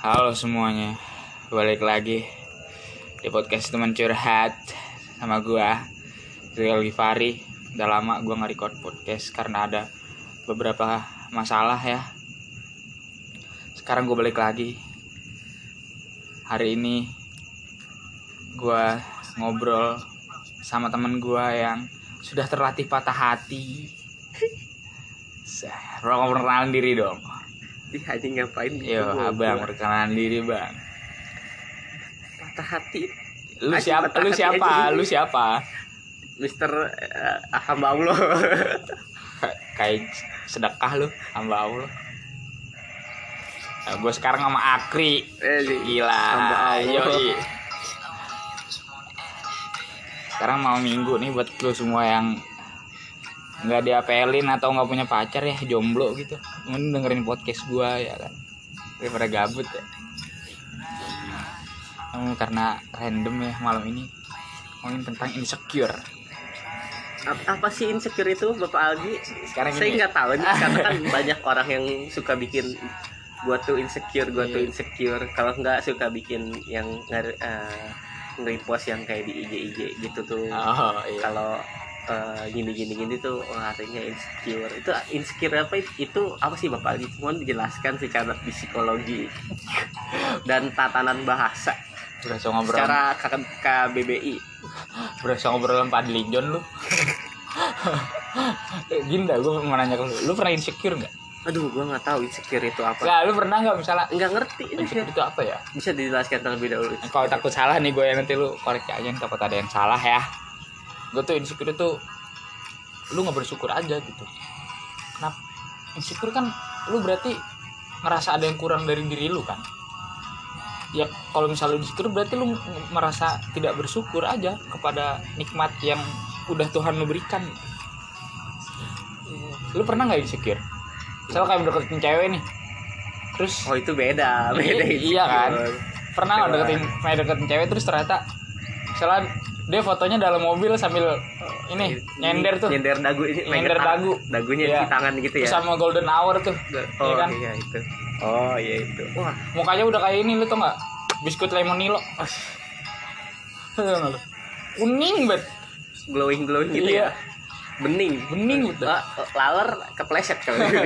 Halo semuanya, balik lagi di podcast teman curhat sama gua Rizal Givari. Udah lama gua nggak record podcast karena ada beberapa masalah ya. Sekarang gue balik lagi. Hari ini gua ngobrol sama teman gua yang sudah terlatih patah hati. Bro, perkenalan diri dong. Ih, anjing ngapain Yo, abang perkenalan diri bang. patah hati Lu Anjing, siapa? Lu siapa? aja. Lu siapa? Mister eh, hamba Allah Kayak sedekah lu, hamba Allah. Nah, gue sekarang sama Akri. Eh, Gila. Hamba Allah. Yoi. Sekarang mau minggu nih buat lu semua yang nggak diapelin atau nggak punya pacar ya jomblo gitu mending dengerin podcast gua ya kan? Daripada gabut ya. Namun karena random ya malam ini. Ngomongin tentang insecure. Ap- apa sih insecure itu Bapak Aldi? Sekarang saya nggak tahu nih karena kan banyak orang yang suka bikin gua tuh insecure gua tuh Iya. insecure. Kalau nggak suka bikin yang nge repost yang kayak di IG IG gitu tuh. Oh iya. Kalau gini gini gini tuh wah artinya insecure. Itu insecure apa? Itu apa sih bapak? Aldi mohon dijelaskan secara psikologi. Dan tatanan bahasa. Berasa ngobrol secara KBBI berasa ngobrol sama Padli John lu. Gini dah gue mau nanya ke lu. Lu pernah insecure nggak? Aduh gua nggak tahu insecure itu apa. Nggak, lu pernah nggak misalnya nggak ngerti ini insecure itu apa ya? Bisa dijelaskan terlebih dahulu. Kalau takut salah nih gue ya nanti lu koreksi aja takut ada yang salah ya gue tuh insecure itu lu nggak bersyukur aja gitu. Kenapa? Insecure kan lu berarti ngerasa ada yang kurang dari diri lu kan? Ya kalau misalnya lu insecure berarti lu merasa tidak bersyukur aja kepada nikmat yang udah Tuhan lu berikan. Lu pernah nggak insecure? Misalnya kayak deketin cewek nih terus oh itu beda beda Iya, iya kan? pernah nggak deketin main deketin cewek terus ternyata misalnya dia fotonya dalam mobil sambil ini nyender tuh. nyender dagu ini Nyender dagu. dagunya Iya. di tangan gitu ya? Terus sama golden hour tuh. Oh iya kan? iya itu. Oh iya itu. Wah. Mukanya udah kayak ini lu tau nggak? Biskuit lemonilo. Kuning banget glowing glowing gitu Iya. ya? Bening. Bening gitu Ah, laler kepleset kalau Pak.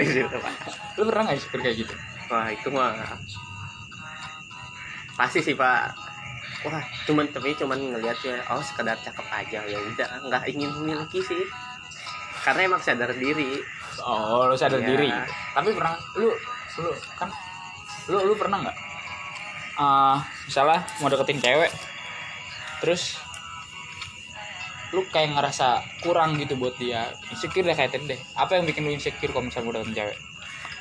lu pernah nggak insecure kayak gitu? Wah itu mah pasti sih pak. Wah cuman tapi cuman ngelihat ya oh sekedar cakep aja ya udah nggak ingin memiliki sih. Karena emang sadar diri. oh lu sadar Iya. diri tapi pernah lu lu kan lu lu pernah nggak Ah, misalnya mau deketin cewek terus lu kayak ngerasa kurang gitu buat dia insecure deh kayak tadi deh apa yang bikin lu insecure kalau misalnya mau deketin cewek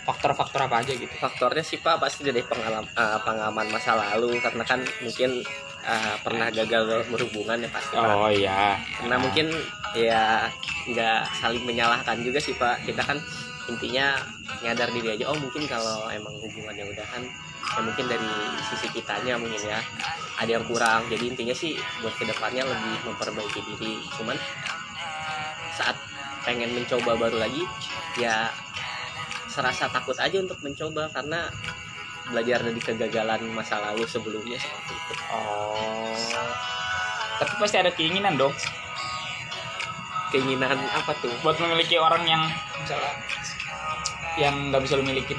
faktor-faktor apa aja gitu Faktornya sih pak pasti dari pengalaman pengalaman masa lalu karena kan mungkin eh, pernah gagal berhubungan ya pasti pak. oh iya Karena mungkin ya nggak saling menyalahkan juga sih pak. Kita kan intinya nyadar diri aja. Oh mungkin kalau emang hubungannya udah kan ya mungkin dari sisi kitanya mungkin ya ada yang kurang. Jadi intinya sih buat ke depannya lebih memperbaiki diri. Cuman saat pengen mencoba baru lagi ya serasa takut aja untuk mencoba karena belajar dari kegagalan masa lalu sebelumnya. Seperti itu. oh. Tapi pasti ada keinginan dong. Keinginan apa tuh? buat memiliki orang yang misalnya yang nggak bisa lu milikin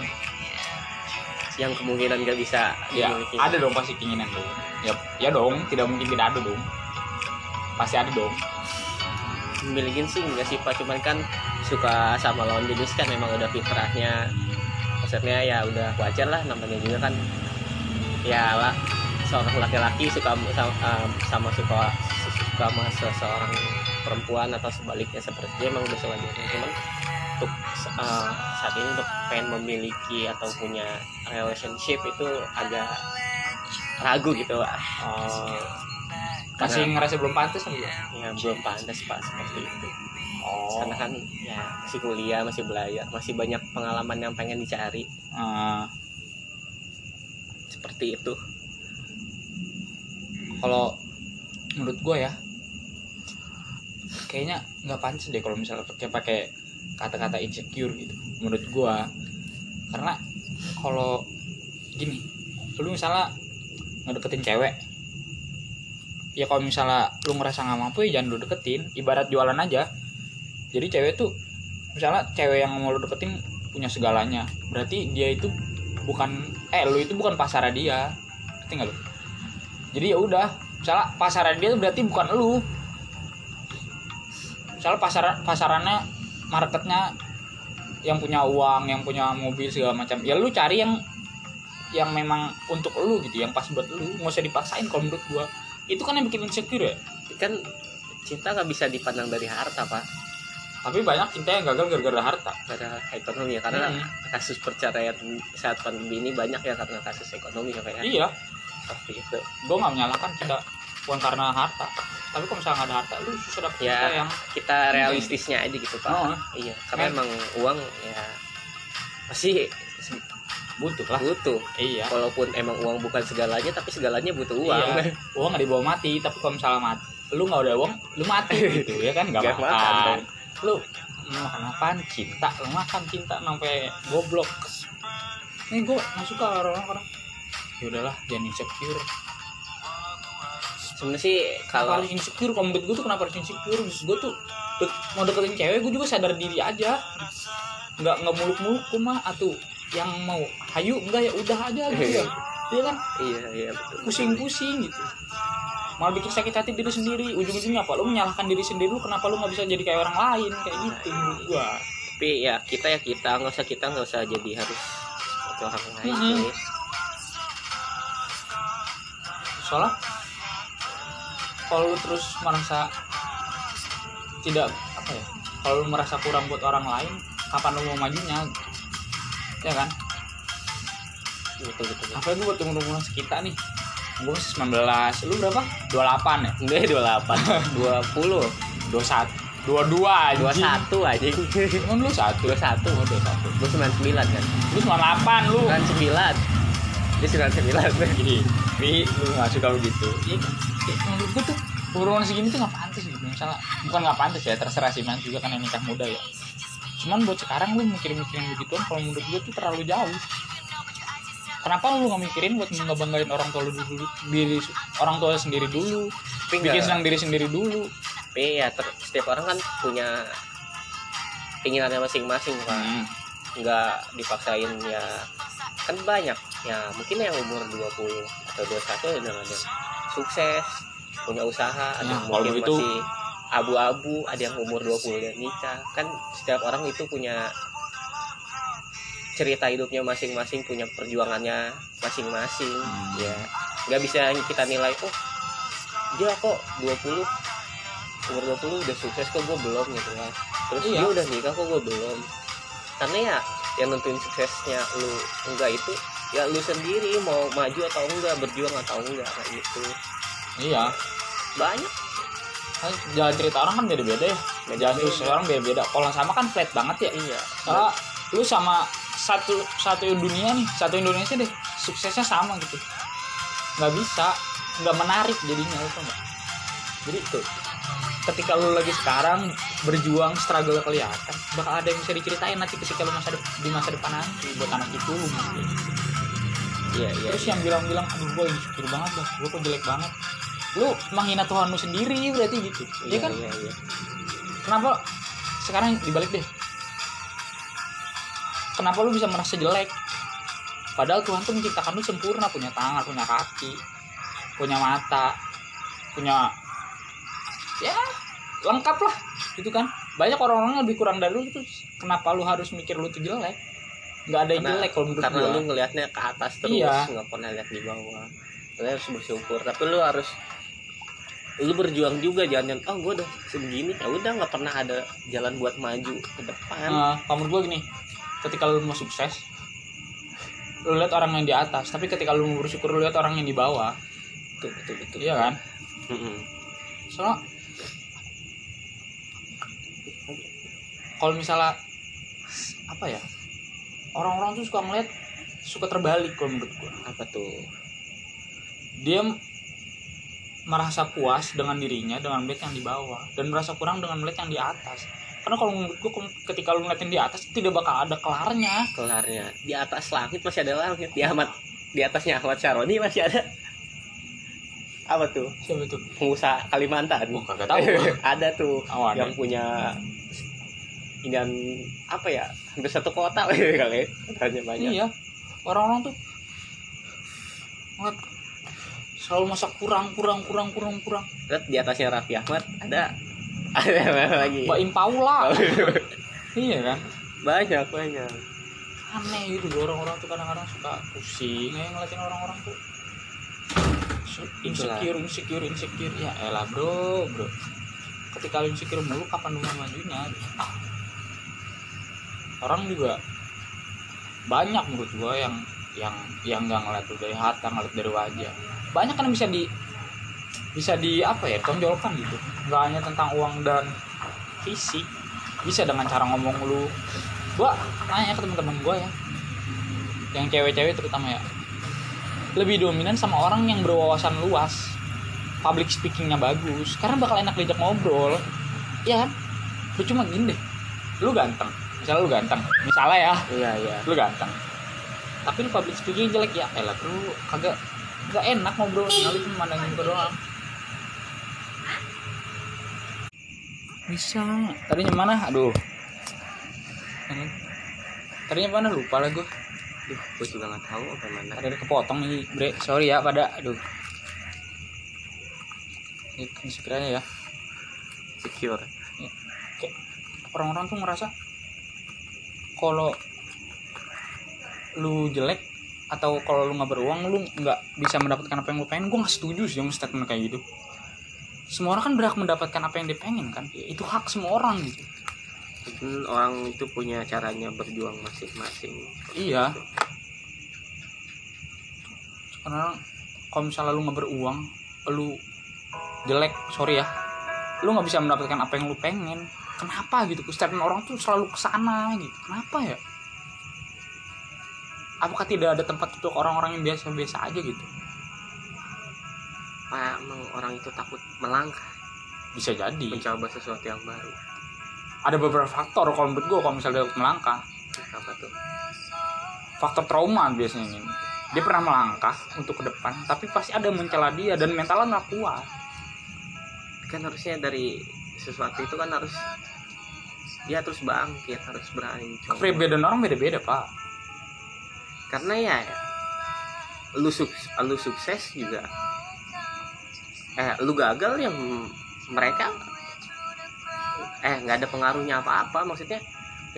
Yang kemungkinan gak bisa ya dimiliki. ada dong pasti keinginan dong ya ya dong tidak mungkin tidak ada dong. Pasti ada dong. Milikin sih enggak sih pak. Cuman kan suka sama lawan jenis kan memang udah fitrahnya. Maksudnya ya udah wajar lah namanya juga kan. Ya lah seorang laki-laki suka sama, sama suka suka sama seseorang perempuan atau sebaliknya seperti itu emang udah sewajarnya. Cuman untuk uh, saat ini untuk pengen memiliki atau punya relationship itu agak ragu gitu pak oh masih ngerasa belum pantas gimana? ya belum pantas pak seperti itu. Oh. Karena kan ya masih kuliah masih belajar masih banyak pengalaman yang pengen dicari. Eh, seperti itu. Kalau menurut gue ya kayaknya nggak pantas deh kalau misalnya pakai pakai kata-kata insecure gitu menurut gue karena kalau gini lu misalnya ngedeketin cewek ya kalau misalnya lu ngerasa nggak mampu ya jangan lu deketin. Ibarat jualan aja. Jadi cewek tuh misalnya cewek yang mau lu deketin punya segalanya. Berarti dia itu bukan eh lu itu bukan pasar dia. Ngerti nggak lu? Jadi ya udah misalnya pasaran dia tuh berarti bukan lu. Misalnya pasar pasarannya marketnya yang punya uang yang punya mobil segala macam. Ya lu cari yang yang memang untuk lu gitu yang pas buat lu. Nggak usah dipaksain kalau menurut gua itu kan yang bikin insecure ya? Kan cinta nggak bisa dipandang dari harta pak. Tapi banyak cinta yang gagal gara-gara harta. Karena ekonomi ya karena Hmm. kasus perceraian saat pandemi ini banyak ya karena kasus ekonomi ya Pak, ya. Iya. Seperti itu. Gua nggak menyalahkan cinta bukan karena harta. Tapi kalau misalnya nggak ada harta lu susah dapet Ya. cinta yang kita realistisnya aja gitu pak. Oh, iya karena Eh. emang uang ya pasti butuh lah. Butuh. Iya. Walaupun emang uang bukan segalanya tapi segalanya butuh uang. Iya. uang nggak dibawa mati tapi kalau misalnya mati lu nggak ada uang lu mati gitu ya kan? Nggak makan, lu makan apaan? Cinta. Lu makan cinta sampai goblok. Ini gue nggak suka orang orang ya udahlah jangan insecure. Sebenarnya sih kalau harus insecure? Kalau menurut gue tuh kenapa harus insecure? Maksud gue tuh mau deketin cewek gue juga sadar diri aja. Nggak nggak muluk muluk mah atau yang mau hayu enggak ya? Udah aja gitu ya. Iya kan? Iya iya betul. Pusing-pusing gitu. Malah bikin sakit hati diri sendiri. Ujung-ujungnya apa? Lu menyalahkan diri sendiri lu kenapa lu nggak bisa jadi kayak orang lain? Kayak gitu menurut gua. Tapi ya kita ya kita. Nggak usah kita nggak usah jadi harus seperti orang lain Mm-mm. sih. soalnya kalau lu terus merasa tidak apa ya kalau lu merasa kurang buat orang lain kapan lu mau majunya ya kan? Betul betul betul. apalagi buat umur-umur sekitar nih. Gue masih 19 lu berapa? 28 ya? Enggak dua delapan. dua puluh. 21 22 anjing. dua satu aja Emang lu satu? Dua satu. Oh, 21 gue sembilan sembilan kan. Lu 98 lu. Sembilan sembilan. Dia sembilan sembilan. Gini, Wi, lu gak suka begitu. Iya, ya, menurut gue tuh Umur segini tuh gak pantas gitu. Misalnya, bukan gak pantas ya, terserah sih man juga kan yang nikah muda ya Cuman buat sekarang lu mikirin-mikirin begituan Kalau menurut gue tuh terlalu jauh. Kenapa lu gak mikirin buat ngebanggain orang tua lu dulu diri Orang tua sendiri dulu? Tapi Bikin senang diri sendiri dulu. Tapi ya ter- setiap orang kan punya keinginannya masing-masing pak. Hmm. nggak dipaksain ya. Kan banyak. Ya mungkin yang umur 20 atau 21 udah ada. Sukses punya usaha ada Nah, yang kalau mungkin begitu- masih abu-abu ada yang umur 20 dan nikah. Kan setiap orang itu punya cerita hidupnya masing-masing punya perjuangannya masing-masing. Hmm. ya. Nggak bisa kita nilai oh dia kok 20 umur 20 udah sukses kok gue belum gitu kan. Terus Iya. dia udah nikah kok gue belum. Karena ya yang nentuin suksesnya lu enggak itu ya lu sendiri mau maju atau enggak berjuang atau enggak kayak gitu. Iya. Banyak Jalan cerita orang kan beda-beda ya. Jalan Beda-beda. sukses orang beda-beda. Kalau sama kan flat banget ya. Iya. Soalnya lu sama satu satu dunia nih satu Indonesia deh suksesnya sama gitu. Nggak bisa nggak menarik jadinya itu nggak? Jadi tuh ketika lu lagi sekarang berjuang struggle kelihatan bakal ada yang bisa diceritain nanti ketika lu masa de- di masa depan nanti buat anak itu mungkin iya iya terus yang bilang-bilang aduh gue insecure banget dah gue kok jelek banget lu menghina Tuhan lu sendiri berarti gitu. Iya Iya kan? iya, iya. kenapa sekarang dibalik deh? Kenapa lu bisa merasa jelek? Padahal Tuhan tuh menciptakan lu sempurna punya tangan punya kaki punya mata punya ya lengkap lah gitu kan? Banyak orang-orang yang lebih kurang dari lu terus kenapa lu harus mikir lu tuh jelek? Nggak ada yang Karena- jelek kalau menurut karena gua. lu ngelihatnya ke atas terus Iya. nggak pernah lihat di bawah. Lu harus bersyukur tapi lu harus lu berjuang juga jangan oh gue udah segini. Ya udah nggak pernah ada jalan buat maju ke depan. Kalau menurut gua gini ketika lu mau sukses lu lihat orang yang di atas tapi ketika lu mau bersyukur lu lihat orang yang di bawah. Betul betul betul. Iya kan? Soalnya kalau misalnya apa ya orang-orang tuh suka ngeliat suka terbalik kalau menurut gua. Apa tuh? Dia merasa puas dengan dirinya dengan melihat yang di bawah dan merasa kurang dengan melihat yang di atas. Karena kalau menurut gua kem- ketika lu ngeliatin di atas tidak bakal ada kelarnya. Kelarnya. Di atas langit masih ada langit. Di amat di atasnya Ahmad Syaroni masih ada. Apa tuh? Siapa tuh? Pengusaha Kalimantan. Oh kagak tahu ada tuh Oh, ada. yang punya inian apa ya? Hampir satu kota kali tanya banyak. Iya. Orang-orang tuh ngeliat selalu masak kurang kurang kurang kurang kurang. Terus di atasnya Raffi Ahmad ada. Ada lagi? Mbak Impaula iya kan? Banyak. Banyak. Aneh gitu loh orang-orang tuh kadang-kadang suka pusing ya ngeliatin orang-orang tuh. Insecure insecure insecure. Ya elah bro bro. Ketika lu insecure mulu kapan lu mau majunya Ah. orang juga banyak menurut gua yang yang yang nggak ngeliat lu dari hati ngeliat dari wajah. Banyak kan bisa di bisa di apa ya tonjolkan gitu. Nggak hanya tentang uang dan fisik. Bisa dengan cara ngomong lu. Gua nanya ke teman-teman gua ya. Yang cewek-cewek terutama ya. Lebih dominan sama orang yang berwawasan luas. Public speakingnya bagus. Karena bakal enak diajak ngobrol. Ya kan? Lu cuma gini deh. Lu ganteng. Misalnya lu ganteng. Misalnya ya. Iya iya. Lu ganteng tapi lu public speaking jelek ya? Elah bro kagak gak enak ngobrol kali cuma mandangin muka doang. Bisa. Tadinya mana? Aduh. Tadinya mana? Lupa lah gue Duh, gue juga nggak tahu apa mana. Ada kepotong nih bre. Sorry ya pada. Aduh. Ini ini sekiranya ya. Secure. Kayak orang-orang tuh ngerasa kalau lu jelek atau kalau lu nggak beruang lu nggak bisa mendapatkan apa yang lu pengen. Gue nggak setuju sih sama statement kayak gitu. Semua orang kan berhak mendapatkan apa yang dia pengen kan? Ya, itu hak semua orang gitu. Mungkin orang itu punya caranya berjuang masing-masing. Iya. Karena kalau misalnya lu nggak beruang lu jelek sorry ya lu nggak bisa mendapatkan apa yang lu pengen. Kenapa gitu? Statement orang tuh selalu ke sana gitu. Kenapa ya apakah tidak ada tempat untuk orang-orang yang biasa-biasa aja gitu? Emang orang itu takut melangkah? Bisa jadi. Mencoba sesuatu yang baru. Ada beberapa faktor kalau menurut gue kalau misalnya dia melangkah. Apa tuh? Faktor trauma biasanya ini. Dia pernah melangkah untuk ke depan tapi pasti ada mencela dia dan mentalnya nggak kuat. Kan harusnya dari sesuatu itu kan harus dia terus bangkit harus berani coba kepribadian orang beda-beda pak karena ya lu sukses lu sukses juga. Eh lu gagal yang mereka eh nggak ada pengaruhnya apa-apa. Maksudnya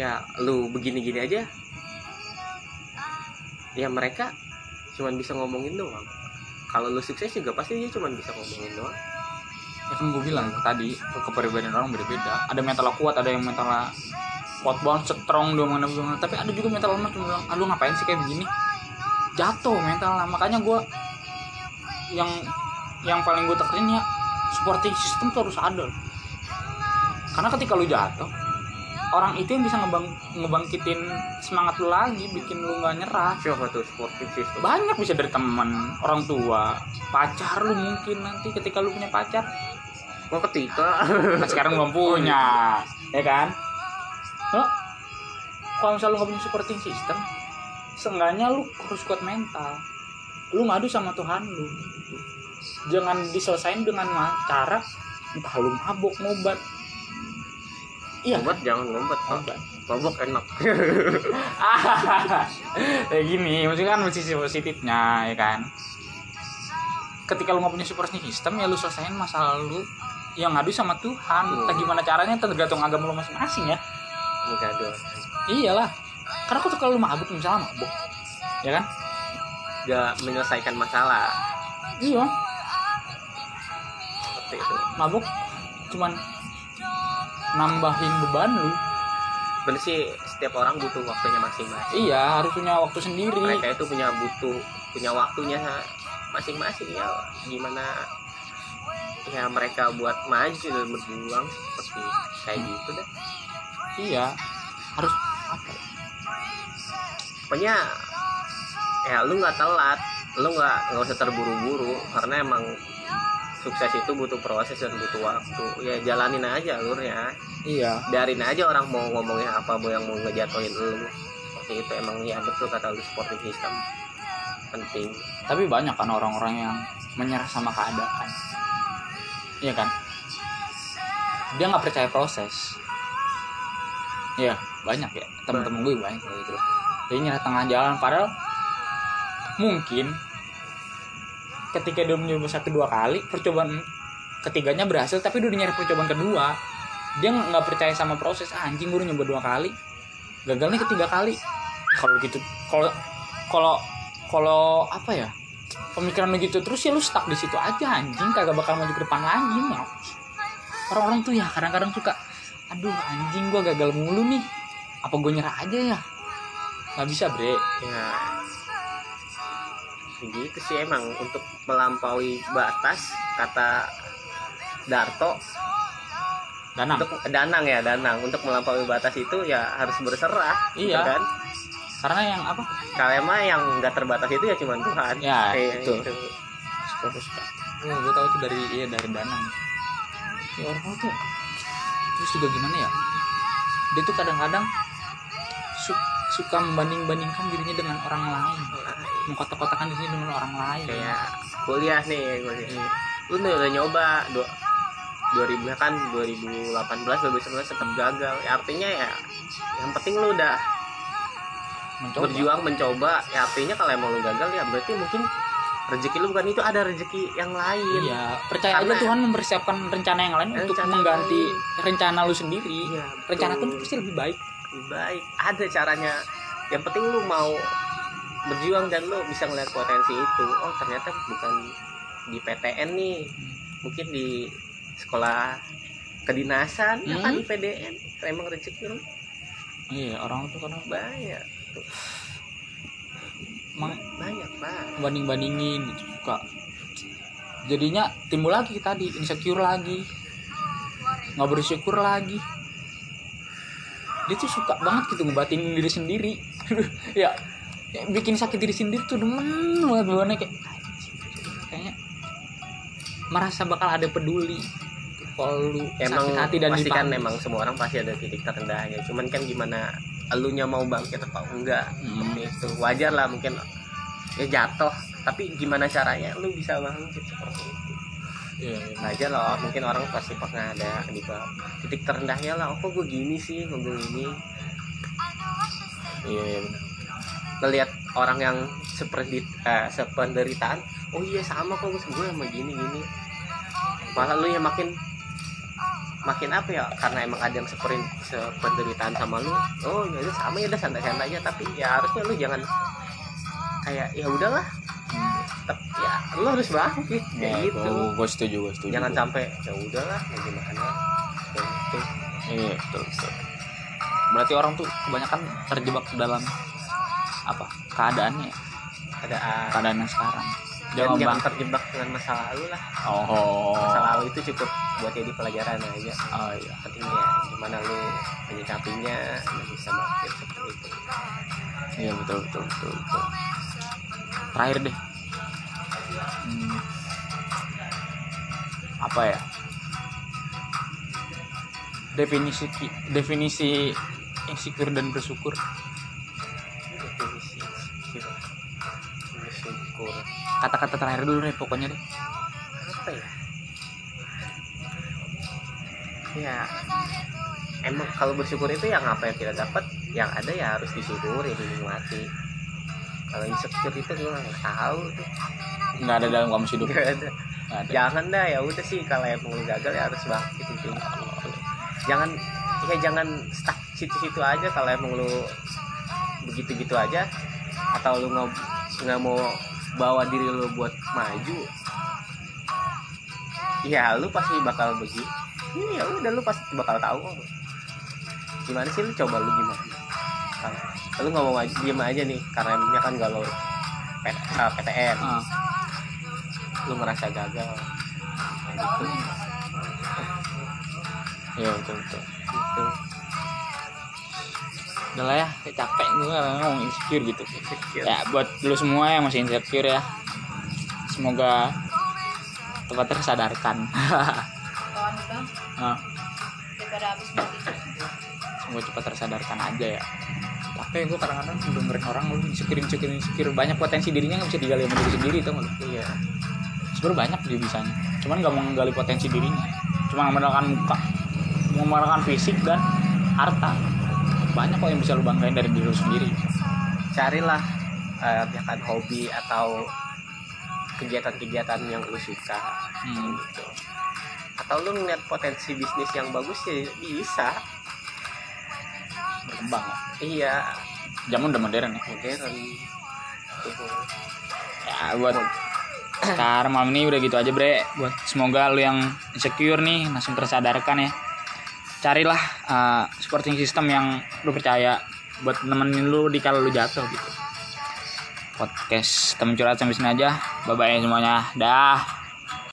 ya lu begini-gini aja. Ya mereka cuman bisa ngomongin doang. Kalau lu sukses juga pasti dia cuman bisa ngomongin doang. Ya kan gue bilang tadi kepribadian orang beda-beda. Ada mental kuat ada yang mental kuat banget strong dia mana mana. Tapi ada juga mental lemah cuma bilang ah lu ngapain sih kayak begini? Jatuh mental. Makanya gue yang yang paling gue tekenin ya supporting system tuh harus ada karena ketika lu jatuh orang itu yang bisa ngebang ngebangkitin semangat lu lagi bikin lu nggak nyerah. Siapa tuh sporting system? Banyak bisa dari teman orang tua pacar lu mungkin nanti ketika lu punya pacar. Kok ketika. Nah, sekarang belum punya ya kan lo kalau misalnya lu nggak punya supporting system seenggaknya lu harus kuat mental. Lu ngadu sama Tuhan lu. Gitu. jangan diselesain dengan cara entah lu mabuk ngobat. Iya. Ngobat jangan ngobat ngobat. Mabok enak. Kayak gini maksudnya kan sisi positifnya ya kan? Ketika lu nggak punya supporting system ya lu selesain masalah lu. Yang ngadu sama Tuhan. Entah gimana caranya tergantung agama lu masing-masing ya dong iyalah. Karena aku tuh kalau mabuk misalnya mabuk. Ya kan? Gak menyelesaikan masalah. Iya. Seperti itu. Mabuk cuman nambahin beban lu. Bener sih setiap orang butuh waktunya masing-masing. Iya harus punya waktu sendiri. Mereka itu punya butuh punya waktunya masing-masing ya. Gimana ya mereka buat maju dan berjuang seperti kayak gitu deh iya. Harus apa ya? pokoknya ya lu nggak telat. Lu nggak nggak usah terburu-buru. Karena emang sukses itu butuh proses dan butuh waktu. Ya jalanin aja alurnya. Iya. Biarin aja orang mau ngomongin apa mau yang mau ngejatuhin lu. Seperti itu emang ya betul kata lu supporting system. Penting. Tapi banyak kan orang-orang yang menyerah sama keadaan. Iya kan? Dia nggak percaya proses Iya banyak ya. Temen-temen gue banyak kayak gitu. Loh dia nyerah tengah jalan padahal mungkin ketika dia mencoba satu dua kali percobaan ketiganya berhasil tapi udah nyerah percobaan kedua. Dia nggak percaya sama proses. Ah, anjing gue udah nyoba dua kali. Gagalnya ketiga kali. Kalau gitu kalau kalau kalau apa ya? Pemikiran lu gitu terus ya lu stuck di situ aja anjing. Kagak bakal maju ke depan lagi mau orang-orang tuh ya kadang-kadang suka aduh anjing gua gagal mulu nih. Apa gue nyerah aja ya? Nggak bisa bre. Ya. Begitu sih emang untuk melampaui batas kata Darto danang. untuk Danang ya Danang. Untuk melampaui batas itu ya harus berserah Iya. gitu kan? Karena yang apa? Kalau mah yang nggak terbatas itu ya cuma Tuhan. Ya, Kayak betul. gitu. suka gue suka. Oh, gue tahu tuh dari iya dari danang. Ya orang tuh terus juga gimana ya? Dia tuh kadang-kadang su- suka membanding-bandingkan dirinya dengan orang lain. Mengkotak-kotakan dirinya dengan orang lain. Kayak kuliah nih kuliah. Iya. lu udah, udah nyoba dua 2000 kan 2018 2019 tetap gagal. Ya artinya ya yang penting lu udah mencoba. berjuang mencoba. Ya artinya kalau emang lu gagal ya berarti mungkin rezeki lu bukan itu ada rezeki yang lain. Iya percaya aja Karena- Tuhan mempersiapkan rencana yang lain untuk Rencana mengganti lain. rencana lu sendiri. Iya, rencana betul. tuh pasti lebih baik. Lebih baik. Ada caranya. Yang penting lu mau berjuang dan lu bisa ngeliat potensi itu. Oh ternyata bukan di PTN nih. Mungkin di sekolah kedinasan ya kan Hmm. di PDN emang rezeki lu iya orang tuh kadang banyak. emang banyak pak. Banding bandingin gitu suka. Jadinya timbul lagi tadi insecure lagi. Nggak bersyukur lagi. Dia tuh suka banget gitu ngebatinin diri sendiri. Ya, ya bikin sakit diri sendiri tuh demen banget bawaannya kayak "Anjing, kayaknya merasa bakal ada peduli. Kalau lu emang sakit hati dan pasti kan memang semua orang pasti ada titik terendahnya cuman kan gimana elunya mau bangkit atau enggak Hmm. itu wajar lah mungkin ya jatuh. Tapi gimana caranya lu bisa bangkit seperti itu? Iya, iya. aja loh mungkin orang pasti pernah ada di bawah titik terendahnya lah. Oh kok gue gini sih? Kok gue gini? Iya iya bener. ngelihat orang yang seperti eh, sependeritaan oh iya sama kok gue gue sama gini gini. Malah lu yang makin makin apa ya karena emang ada yang seperin sependeritaan sama lu oh ya udah sama ya udah santai-santai aja. Tapi ya harusnya lu jangan kayak ya udahlah. Hmm. ya lu harus bangkit kayak gitu. gue setuju gue setuju. Jangan sampai ya udahlah mau gimana. Gitu Iya betul, betul. Berarti orang tuh kebanyakan terjebak dalam apa? Keadaannya, ya, ada ah, keadaan yang sekarang. Jangan jangan terjebak dengan masa lalu lah Oh. masa lalu itu cukup buat jadi pelajaran aja Oh iya. pentingnya gimana lu menyikapinya bisa bangkit seperti itu Iya betul betul betul betul. Terakhir deh. Hmm. Apa ya? Definisi definisi insecure dan bersyukur. Kata-kata terakhir dulu deh pokoknya deh. apa ya ya emang kalau bersyukur itu yang apa yang kita dapat yang ada ya harus disyukuri dinikmati kalau insecure itu gue nggak tahu tuh Nggak ada dalam kamus hidup. nggak ada Nggak ada. jangan dah ya udah sih kalau emang lu gagal ya harus bangkit intinya jangan ya jangan stuck situ-situ aja kalau emang lu begitu-gitu aja atau lu nggak nggak mau bawa diri lu buat maju. Ya lu pasti bakal begitu ya udah lu pasti bakal tahu gimana sih lu? Coba lu gimana? Kalau lu nggak mau maju diem aja nih karena emangnya kan galau. P- ah, PTN Ah. lu ngerasa gagal. Nah, gitu. Iya betul betul. gitu Udah lah ya, kayak capek gue ngomong insecure gitu. Insecure. Ya buat lu semua yang masih insecure ya, semoga cepat tersadarkan. Nah, semoga cepat tersadarkan aja ya. capek gue kadang-kadang dengerin orang lu insecure insecure insecure banyak potensi dirinya nggak bisa digali sama diri sendiri tau nggak lu? iya sebenarnya banyak dia bisanya cuman nggak mau menggali potensi dirinya cuma mengandalkan muka mengandalkan fisik dan harta banyak kok yang bisa lu banggain dari diri lu sendiri. Carilah kan hobi atau kegiatan-kegiatan yang lu suka. Hmm. gitu. Atau lu ngeliat potensi bisnis yang bagus ya bisa. Berkembang. Ya. iya. Zaman udah modern ya? Modern. Tuh. ya buat sekarang malam ini udah gitu aja bre. Buat semoga lu yang insecure nih langsung tersadarkan ya carilah uh, supporting system yang lu percaya buat nemenin lu di kalau lu jatuh gitu. Podcast temen curhat sampai sini aja. Bye bye semuanya. Dah